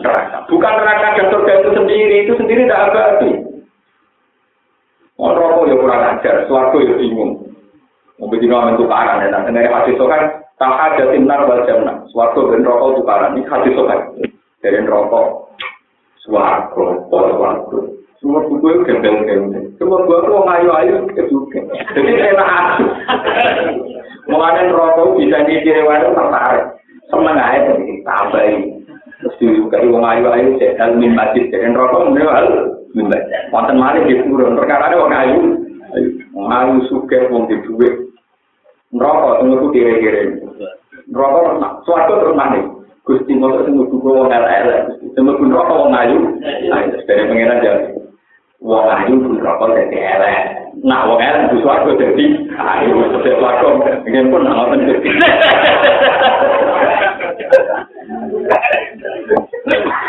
neraka. Bukan neraka dan surga itu sendiri, itu sendiri tidak abadi. Orang rokok ya kurang ajar, suatu ya bingung. Mungkin amin tukaran ya, dari hadis sokan, tak ada timnar wal jannah. Suatu ben rokok tukaran, ini hadis sokan. Dari rokok, suatu, suatu. Semua buku itu gembel-gembel. Semua buku itu mau ayu-ayu, juga. Jadi enak aku. Mengenai rokok bisa dikiriwan itu tertarik. Seneng aja, tambahin. Terus juga wong ayu-ayu, jadi min masjid. Jadi rokok, menurut Wonten malih di purun perkara wong ayu. Ayu suke wong di duwe. Neraka tunggu kiri-kiri. Neraka suatu terus nang Gusti motor sing mlebu wong elek-elek. Sing mlebu neraka wong ayu. Ayo dari pengiran jadi. Wong ayu neraka dadi elek. Nah, wong elek mlebu swarga dadi ayu dadi lakon. Ingin pun ngoten dadi.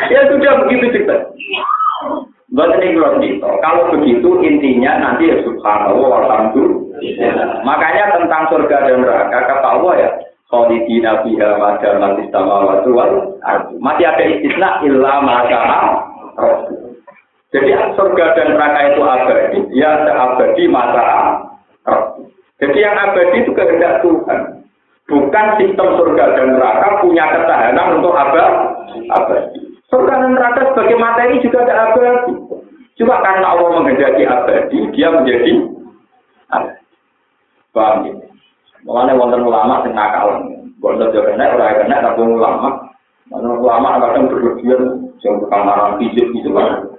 Ya sudah begitu cerita. Buat ini cerita. Kalau begitu intinya nanti ya subhanallah alhamdulillah. Makanya tentang surga dan neraka kata Allah ya khalidina fiha ma damat samawati wal Masih ada istisna illa ma Jadi surga dan neraka itu abadi, ya abadi masa Jadi yang abadi itu kehendak Tuhan. Bukan sistem surga dan neraka punya ketahanan untuk abadi. Surga dan neraka sebagai materi juga ada abadi. Cuma karena Allah menghendaki abadi, dia menjadi abadi. Paham ya? Mulane wonten ulama sing nakal. Bondo yo kena ora kena tapi ulama. Mana ulama kadang berlebihan sing tukang marang fisik gitu kan.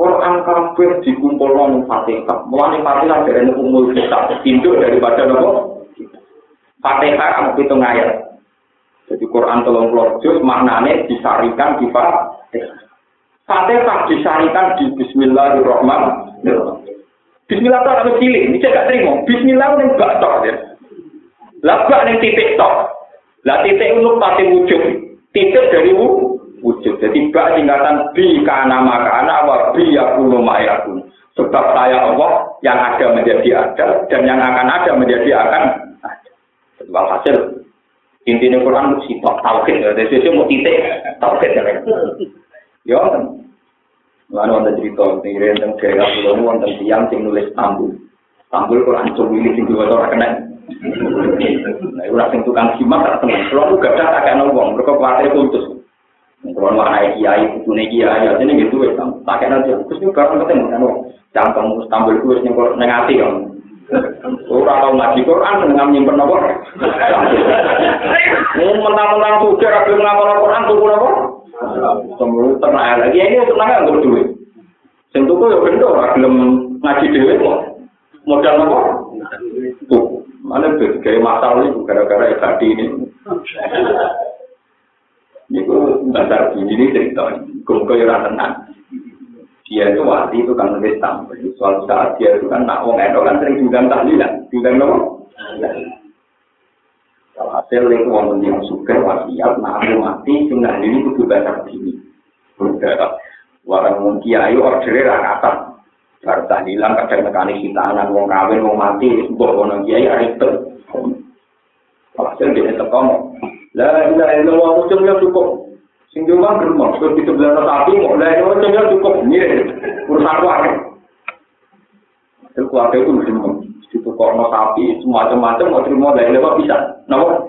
Quran kafir dikumpul nang Fatihah. Mulane Fatihah dari umur kita induk daripada nopo? Fatihah kamu hitung ayat. Jadi Quran tolong juz maknanya disarikan di Fatihah. Fatihah disarikan di Bismillahirrahmanirrahim. Bismillah itu harus cilik, ini gak terima. Bismillah ini gak tok ya. Lah gak ning titik tok. Lah titik untuk pasti wujud. Titik dari wujud. Jadi bak tingkatan bi kana makana wa bi yakunu ma'yakun. Sebab saya Allah yang ada menjadi ada dan yang akan ada menjadi akan ada. Hasil intinya Quran si tok tauhid. Jadi sisi mau titik tauhid ya. Ya kan. Lalu ada cerita, ini tentang gaya pulau, tentang tiang yang nulis tambul. Tambul Quran cuma sing dua orang kena. Nah, ora sing tukang simak tak temen. Kalau gak ada tak wong, mereka kuatir putus. Kalau mau naik kiai, punya kiai, ya ini gitu ya, kena aja. Terus juga kan ketemu kan, jantung Istanbul itu yang kau nengati kan. [laughs] Ora tau ngaji Quran dengan nyimpen nopo. [laughs] Mau mentang-mentang sudah ragu ngapal Quran tuh nopo. Semua tenang lagi ini tenang nggak duit. Sing tuku ya bendo, gelem ngaji dhewe kok. Modal nopo? Tuh. Mana kayak masalah itu gara-gara tadi ini. Itu dasar ini cerita. Kumpul yang tenang. Dia itu wali itu kan nulis tampil. Soal saat dia itu kan nak wong edo kan sering diundang tahlilan. Diundang apa? Kalau hasil itu wong yang suka wasiat, nah aku mati, sunnah ini kudu baca begini. Udah, warang wong kiai ordernya rakatan. Baru tahlilan kadang nekani hitanan, wong kawin, wong mati, mbok wono kiai itu. Hasil dia teko Lah ilaha illallah musim ya cukup. Sing di rumah geremong, terus di sebelah tapi mau lah ini musim ya cukup. Ini urusan keluarga. Hasil keluarga itu geremong. Di toko sapi, semacam-macam, mau terima lah ini bisa. Kenapa?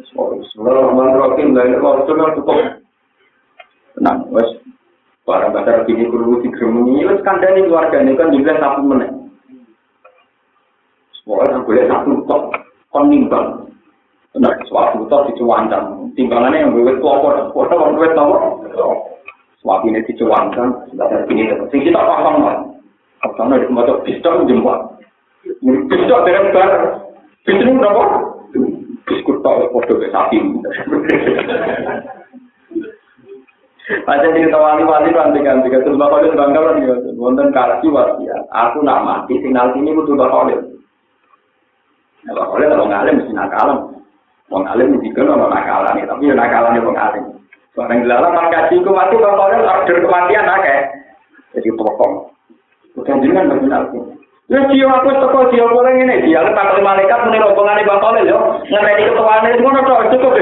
Bismillahirrahmanirrahim. Lah ini musim cukup. Tenang, wes. Barang pasar kini perlu digeremungi, itu kandani keluarga ini kan juga satu menit. Semua boleh satu kok, kon nimbang. Nah, suatu kok dicuankan. Timbangannya yang bebet kelompok, kota orang bebet nopo. Suatu ini dicuankan, pasar kini. Sing kita paham lah. Karena di tempat pistol jemput. Pistol dengan bar. Pistol berapa? Biskut tau, foto sapi. Pancen sing wali-wali kan ganti terus bapak itu bangga kan ya wonten karsi wasiat. Aku nak mati signal sini kudu bapak oleh. Bapak oleh kalau ngalim mesti nakalan. Wong alim mesti kan ono nakalan tapi ya nakalan ya wong alim. Barang dilarang kan kaji ku mati bapak oleh order kematian akeh. Jadi pokok. Bukan jenengan berkenal Ya dia aku teko dia boleh ngene dia tak malaikat muni rombongane Bang Tolel yo ngenteni ketuane ngono tok cukup.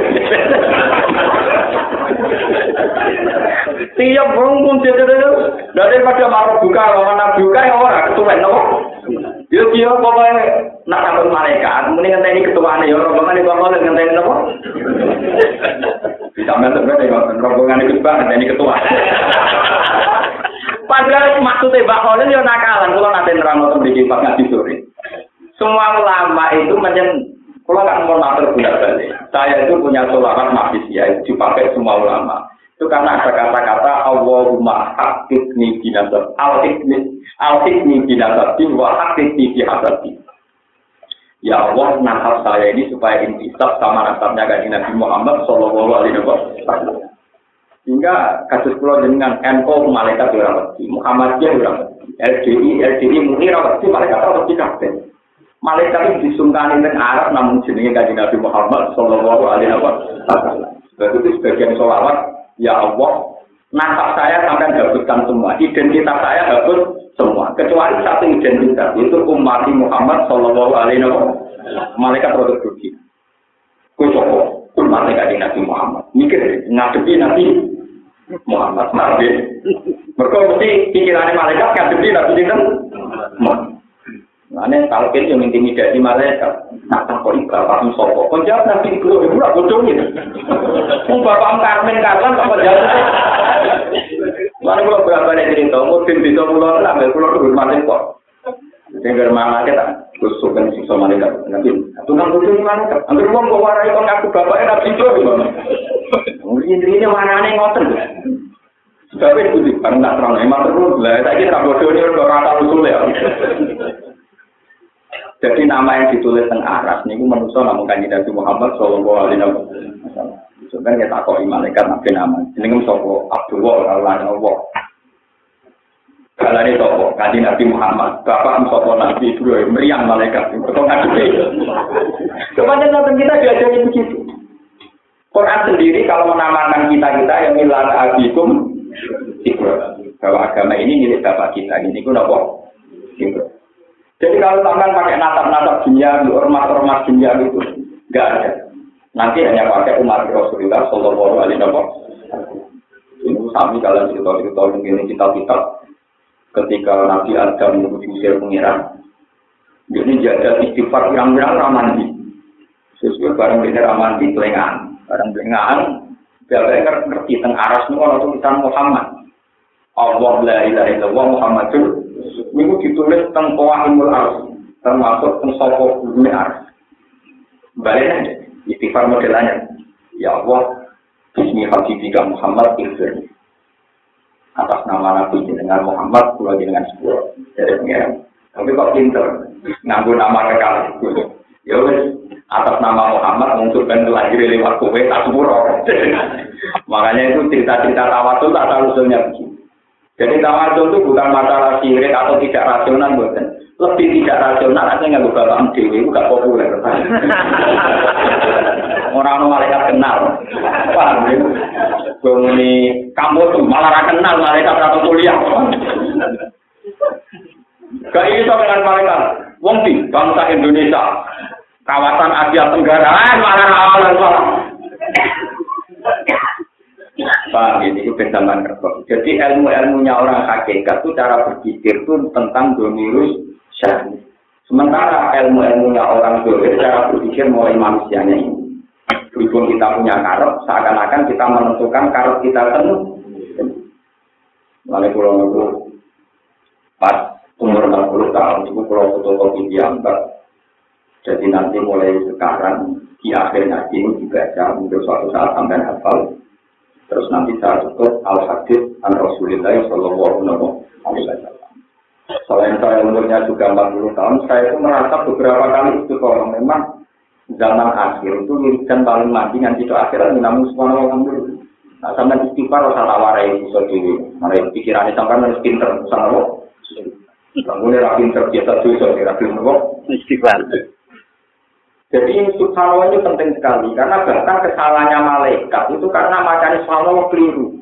Tiap rumpun cedera daripada marah buka mana buka ya ora ketuan nopo. Yo dia pokoke nak takut malaikat muni ngenteni ketuane yo rombongane Bang Tolel ngenteni. Bisa mentok rombongane Gus ngenteni ketua. Padahal maksudnya Mbak Khalil ya nakalan, kalau nanti nerang untuk di Pak Ngaji sore. Semua ulama itu menyen, kalau kan mau nater bulan balik. Saya itu punya solaran mafis ya, dipakai semua ulama. Itu karena ada kata-kata Allahumma hakikni binasab al-hikni al-hikni binasabin wa hakikni bihasabin. Ya Allah, nasab saya ini supaya intisab sama nasabnya kan Nabi Muhammad Sallallahu Alaihi Wasallam. Sehingga kasus pulau dengan NO malaikat Muhammad Muhammadiyah orang LDI, LDI murni rawati malaikat rawati kabeh. Malaikat itu disungkani dengan Arab namun jenenge kanjeng Nabi Muhammad Sallallahu Alaihi Wasallam. Sebab itu sebagian sholawat ya Allah, nasab saya sampai hapuskan semua, identitas saya hapus semua, kecuali satu identitas, itu umat Muhammad Shallallahu Alaihi Wasallam, malaikat produk dunia. Kue coba, umat Nabi Muhammad, mikir ngadepi Nabi Muhammad Nabi. Mereka mesti pikirannya malaikat ngadepi Nabi Muhammad. Mana kalau kita yang intimidasi malaikat, nak tak bapak musopo, kau jawab nanti itu lebih murah bodohnya. Mau bapak mengkarmen kalian, apa jawab? Mana kalau berapa yang jadi tahu, mau tim bisa pulau enam, mau pulau dua ratus empat. Dengar mana kita, khusus kan susu malaikat, nanti satu enam tujuh ambil uang kau warai kau ngaku bapak nabi itu gimana? Ini ini mana nih ngotot? Sebabnya itu di pernah terang, emang terus lah. Tapi kita bodohnya orang tak usul ya. Jadi nama yang ditulis teng aras ini manusia namun kanjeng Nabi Muhammad Shallallahu Alaihi Wasallam. Sebenarnya kita kok malaikat nabi nama. Kan sopo Abdullah Allah Allah. Kalau ini sopo kanjeng Nabi Muhammad. Bapak sopo Nabi Ibrahim meriang malaikat. Betul ngaji. Kemudian nabi kita diajari begitu. Quran sendiri kalau menamakan kita kita yang milan abikum. Bahwa agama ini milik bapak kita. Ini pun apa? Ibrahim. Jadi kalau tangan pakai natap-natap dunia, ormas-ormas dunia itu, nggak ada. Nanti hanya pakai umat Rasulullah Shallallahu Alaihi Wasallam. Ini sami kalian cerita-cerita ini kitab-kitab ketika Nabi Adam diusir pengiran. Ini jaga istighfar yang yang ramandi. Sesuai barang ini ramandi telengan, barang telengan. Biar ngerti tentang aras ini kalau tulisan Muhammad. Allah la ilaha illallah Muhammadur Ini ditulis tentang Qawaimul Ars, termasuk tentang Sopo Bumi Ars. Baliknya, istighfar modelnya. Ya Allah, Bismi Habibika Muhammad Ilfir. Atas nama Nabi dengan Muhammad, pulau dengan sepuluh. Dari pengiran. Tapi kok pinter, nganggu nama kekal. Ya wes, atas nama Muhammad mengusulkan lahir lewat kue tak sepuluh. [laughs] Makanya itu cerita-cerita tawatul tak usulnya begini. Jadi tawadhu itu bukan masalah sirik atau tidak rasional, bukan. Lebih tidak rasional, artinya nggak bapak dewi, itu gak populer. [laughs] Orang-orang malaikat kenal. Paham ya? Bunguni kamu tuh malah kenal malaikat atau kuliah. Gak iso dengan malaikat. Wong di bangsa Indonesia, kawasan Asia Tenggara, malah malah Pak, ini itu kertas. Jadi ilmu-ilmunya orang hakikat itu cara berpikir itu tentang domirus syahid. Sementara ilmu-ilmunya orang dolir cara berpikir mulai manusianya ini. Berhubung kita punya karot, seakan-akan kita menentukan karot kita penuh. Lalu pulau itu pas umur 60 tahun itu pulau fotokopi diambil. Jadi nanti mulai sekarang di akhir ngaji ini dibaca untuk suatu saat sampai hafal Terus nanti saya tutup al hadis an Rasulullah Shallallahu Alaihi Wasallam. Selain saya umurnya juga 40 tahun, saya itu merasa beberapa kali itu kalau memang zaman akhir itu wiridan paling mati nanti itu akhirat namun subhanahu wa dulu. Nah, sampai istighfar rasa tawarai bisa diri. Mana pikirannya sampai harus pinter, sama lo. Bangunnya rapi pinter biasa dosa, rapi pinter Istighfar. Jadi subhanallah itu penting sekali karena bahkan kesalahannya malaikat itu karena macamnya subhanallah keliru.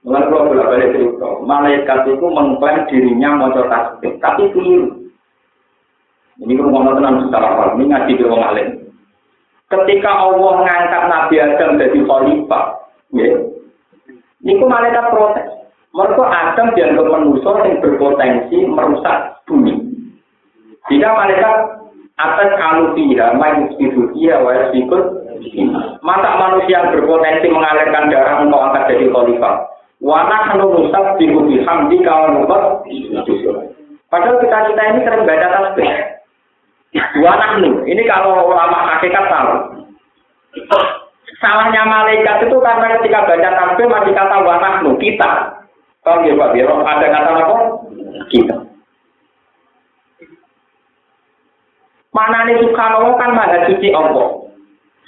Dengan kalau bolak balik cerita, malaikat itu mengklaim dirinya mau tasbih, tapi keliru. Ini kalau ngomong tenang secara awal, ini ngaji di orang alim. Ketika Allah mengangkat Nabi Adam jadi khalifah, ya, ini malaikat protes. Mereka Adam dianggap manusia yang berpotensi merusak bumi. Jika malaikat atas alufiha main dia wa yasbikut mata manusia berpotensi mengalirkan darah untuk angkat jadi khalifah. Wana nurusak bihubi hamdi kawan nubat padahal kita kita ini sering baca tasbih. Wana ini kalau ulama hakikat tahu. Salahnya malaikat itu karena ketika baca tasbih masih kata wanahnu kita. Kalau ya Pak Biro, ada kata apa? Kita. Mana nih subhanallah kan maha suci Allah.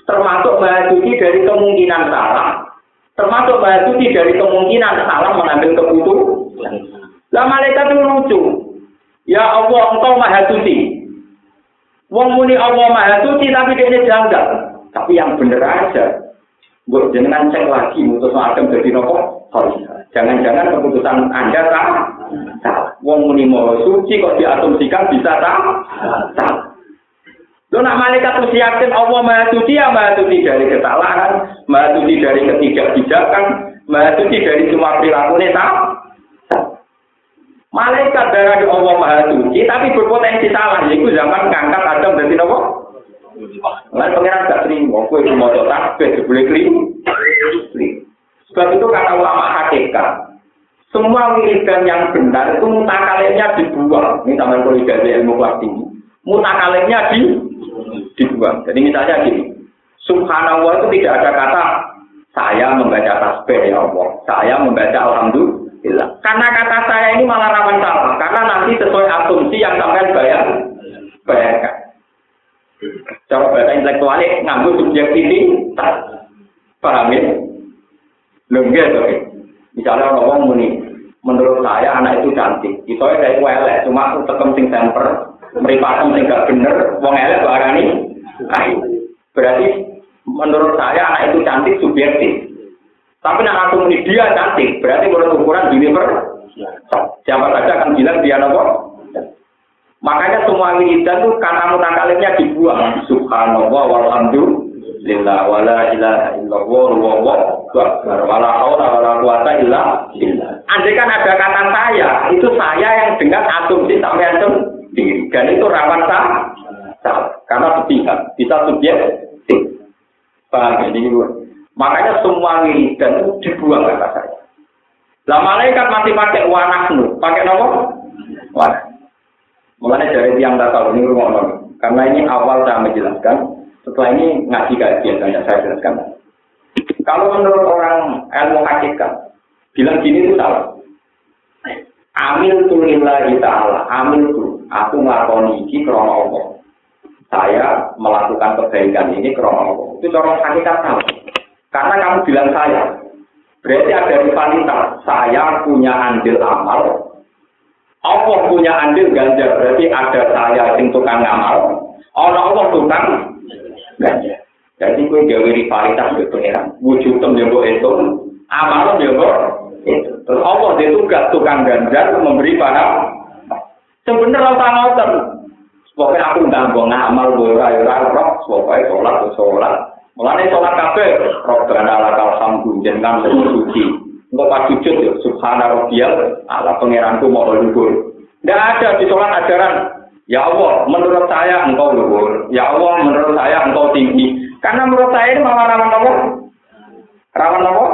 Termasuk maha suci dari kemungkinan salah. Termasuk maha suci dari kemungkinan salah mengambil keputusan. Lah malaikat itu lucu. Ya Allah, engkau maha suci. Wong muni Allah maha suci tapi dia janggal. Tapi yang bener aja. Buat jangan cek lagi mutus Adam jadi nopo. Jangan-jangan keputusan Anda salah. Wong muni mau suci kok diasumsikan bisa salah. Lo nak malaikat itu yakin Allah maha suci ya maha suci dari kesalahan, maha suci dari ketidakbijakan, maha suci dari semua perilaku salah. Malaikat darah di Allah Maha Suci, tapi berpotensi salah. Yaitu zaman ngangkat Adam dari nopo. Lain pengiran gak terima, aku itu mau tasbih, boleh. Sebab itu kata ulama hakikat, semua wiridan yang benar itu mutakalimnya dibuang. Ini kalau dari ilmu kelas tinggi. Mutakalimnya di dibuang. Jadi misalnya gini, Subhanallah itu tidak ada kata saya membaca tasbih ya Allah, saya membaca alhamdulillah. Karena kata saya ini malah rawan salah. Karena nanti sesuai asumsi yang sampai bayar, bayarkan. Cara bahasa intelektualnya nganggu tak Paham ya? Lengge tuh. Misalnya orang muni, menurut saya anak itu cantik. Itu ya kayak elek, cuma tekem sing temper, meripatem sing gak bener, wong elek barani. Berarti menurut saya anak itu cantik subjektif. Tapi nak langsung ini dia cantik, berarti menurut ukuran univer. Siapa saja akan bilang dia nopo. Makanya semua wiridan itu kata mutakalimnya dibuang. Subhanallah walhamdulillah wala ilaha illallah wallahu akbar wala haula wala quwata illa billah. Andai kan ada kata saya, itu saya yang dengan asumsi sampai antum Dan itu rawan sah, karena sepihak, bisa subjek. Paham ini Makanya semua wiridan itu dibuang kata saya. Lah malaikat masih pakai wanahnu, pakai nopo? Wanah. Mulanya dari tiang tahu ini rumah Karena ini awal saya menjelaskan, setelah ini ngaji kajian dan saya jelaskan. Kalau menurut orang ilmu hakikat, bilang gini itu salah. Amil tu lillahi ta'ala, amil tu, aku ngelakoni ini krono Allah. Saya melakukan kebaikan ini krono Allah. Itu orang hakikat salah. Karena kamu bilang saya, berarti ada rivalitas. Saya punya andil amal, Allah punya andil ganjar. Berarti ada saya yang tukang amal, Allah Allah tukang ganjar. Jadi gue gawe rivalitas ke pengiran. Wujud tem jenggo itu, amal jenggo itu. Allah dia tugas tukang ganjar memberi pada sebenarnya orang ngoten. Pokoknya aku nggak mau ngamal, gue rai-rai, pokoknya sholat, sholat. Mulane sholat kabeh, Robbana lakal hamdu jenengan suci. Engko pas sujud ya subhana rabbiyal ala pangeranku mau luhur. Tidak ada di sholat ajaran Ya Allah, menurut saya engkau luhur. Ya Allah, menurut saya engkau tinggi. Karena menurut saya ini malah rawan apa? Rawan apa?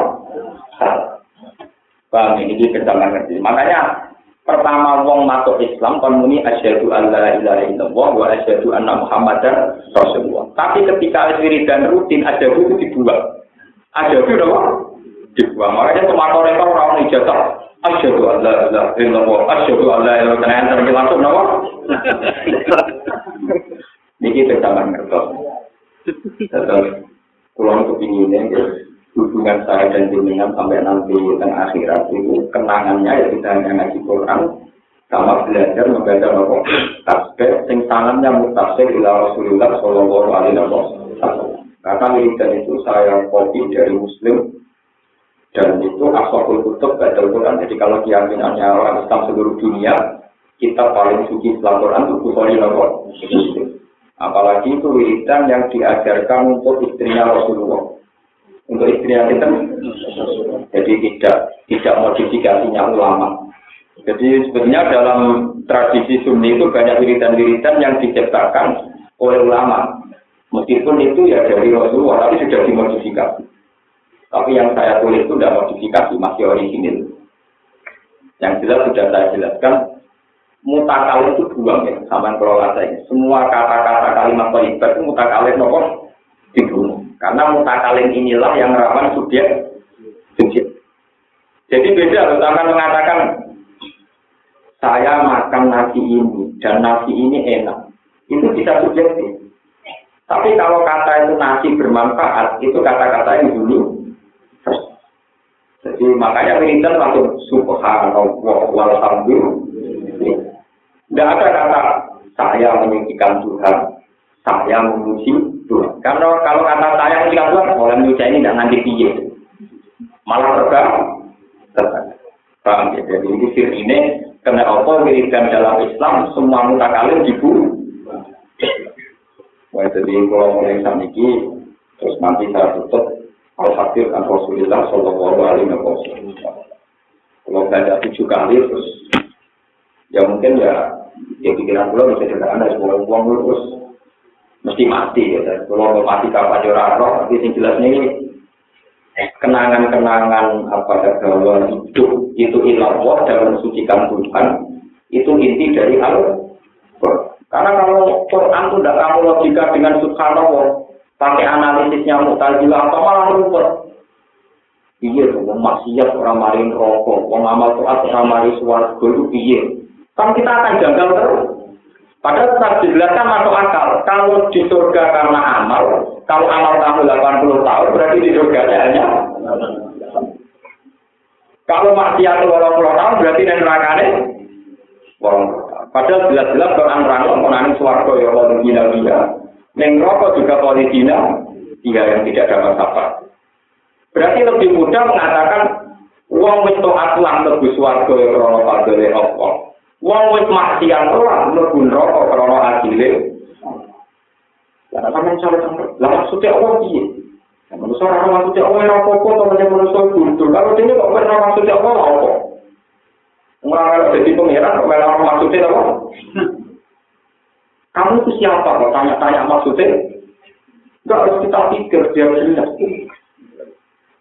Bang, ini kita ngerti. Makanya pertama wong masuk Islam kon muni asyhadu alla ilaha illallah wa asyhadu anna muhammadar rasulullah. Tapi ketika wiridan rutin ada itu dibuang. Ada itu apa? Dibuang. Makanya tomato rekor orang ijazah. Asyhadu alla ilaha illallah, asyhadu alla ilaha illallah. Terus langsung napa? Niki teman ngertos. Terus kula kepingin hubungan saya dan jenengan sampai nanti tengah akhirat itu kenangannya ya kita hanya ngaji Quran sama belajar membaca nopo tasbih sing tangannya mutasir ila Rasulullah Shallallahu Alaihi Wasallam. Karena wiridan itu saya kopi dari Muslim dan itu asal kutub baca Quran. Jadi kalau keyakinannya orang Islam seluruh dunia kita paling suci setelah Quran itu Bukhari nopo apalagi itu wiridan yang diajarkan untuk istrinya Rasulullah untuk istri yang kita jadi tidak tidak modifikasinya ulama. Jadi sebenarnya dalam tradisi sunni itu banyak wiridan-wiridan yang diciptakan oleh ulama. Meskipun itu ya dari Rasulullah tapi sudah dimodifikasi. Tapi yang saya tulis itu tidak modifikasi masih original. Yang jelas sudah saya jelaskan mutakal itu buang ya sama kelola saya. Semua kata-kata kalimat toibat itu mutakal dibunuh Karena mutakalin inilah yang rawan subjek subjek. Jadi beda loh, akan mengatakan saya makan nasi ini dan nasi ini enak. Itu bisa subjektif. Tapi kalau kata itu nasi bermanfaat, itu kata-kata yang dulu. Jadi makanya wiridan langsung subhanallah walhamdulillah. Tidak ada kata saya meninggikan Tuhan, saya memuji Karena kalau kata saya meninggikan Tuhan, orang Indonesia ini tidak nanti piye. Malah terbang, terbang. Paham ya? Jadi ini sir ini kena apa wiridan dalam Islam semua mutakalim dibunuh. Wah, jadi kalau mulai saat ini, terus nanti saya tutup Al-Fakir dan Rasulullah Sallallahu Alaihi Wasallam. Kalau baca tujuh kali, terus ya mungkin ya ya pikiran gue bisa juga ada semua uang terus mesti mati ya. Kalau mati kapan juara roh. Tapi yang jelasnya ini kenangan-kenangan apa ya bahwa hidup itu ilah dan mensucikan Tuhan itu inti dari al karena kalau Quran itu tidak kamu logika dengan subhanallah pakai analisisnya mutazilah atau malah rumput iya tuh maksiat orang marin rokok orang tuat orang marin suara itu iya. Kan kita akan janggal terus. Padahal tetap dijelaskan masuk akal. Kalau di surga karena amal, kalau amal kamu 80 tahun, berarti di surga hanya kalau maksiat 20 tahun, berarti di neraka ini Padahal jelas-jelas Quran rangkong menangin suarga ya kalau gila gila. Neng rokok juga polidina, dia yang tidak dapat apa. Berarti lebih mudah mengatakan uang itu atulang lebih suarga ya kalau fadli Allah. Wong wis mati yang roh mlebu neraka krana adile. Lah sampeyan salah sampeyan. Lah maksude apa iki? Lah manusa ora ngomong maksude apa ora apa-apa to menawa manusa kudu. Lah dene kok ora maksude apa apa. Ora ada dadi pangeran kok ora ngomong maksude apa. [laughs] Kamu itu siapa kok tanya-tanya maksude? Enggak harus kita pikir dia jelas.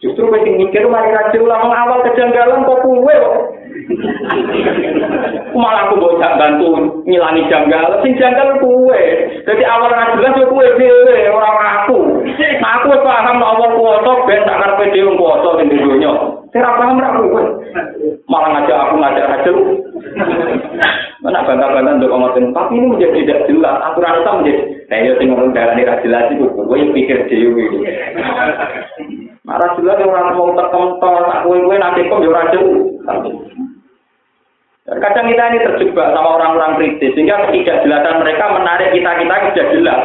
Justru mesti mikir mari ngaji ulang awal kejanggalan kok kuwe kok. Malah aku mau bantu ngilangi janggal, sing janggal kue. Jadi awal nggak jelas kue dewe orang aku. Nah aku paham Allah kuoto, ben tak karpe dewe kuoto di dunia. Saya paham aku kue. Malah ngajak aku ngajak aja. Mana bangga-bangga untuk ngomongin, tapi ini menjadi tidak jelas. Aturan itu menjadi, ya tinggal darah ini jelas itu, gue pikir dewe. Marah jelas orang mau terkental, aku gue nanti kok jauh Kadang kita ini terjebak sama orang-orang kritis, sehingga ketidakjelasan mereka menarik kita-kita tidak jelas.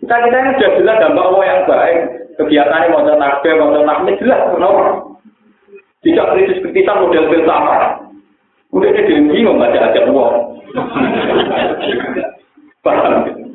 kita kita ini sudah jelas dampak Allah yang baik. Kegiatan ini mau takbir, mau takbir, jelas. Kenapa? Tidak kritis-kritisan model filsafat. Udah dia bingung membaca aja uang. Paham?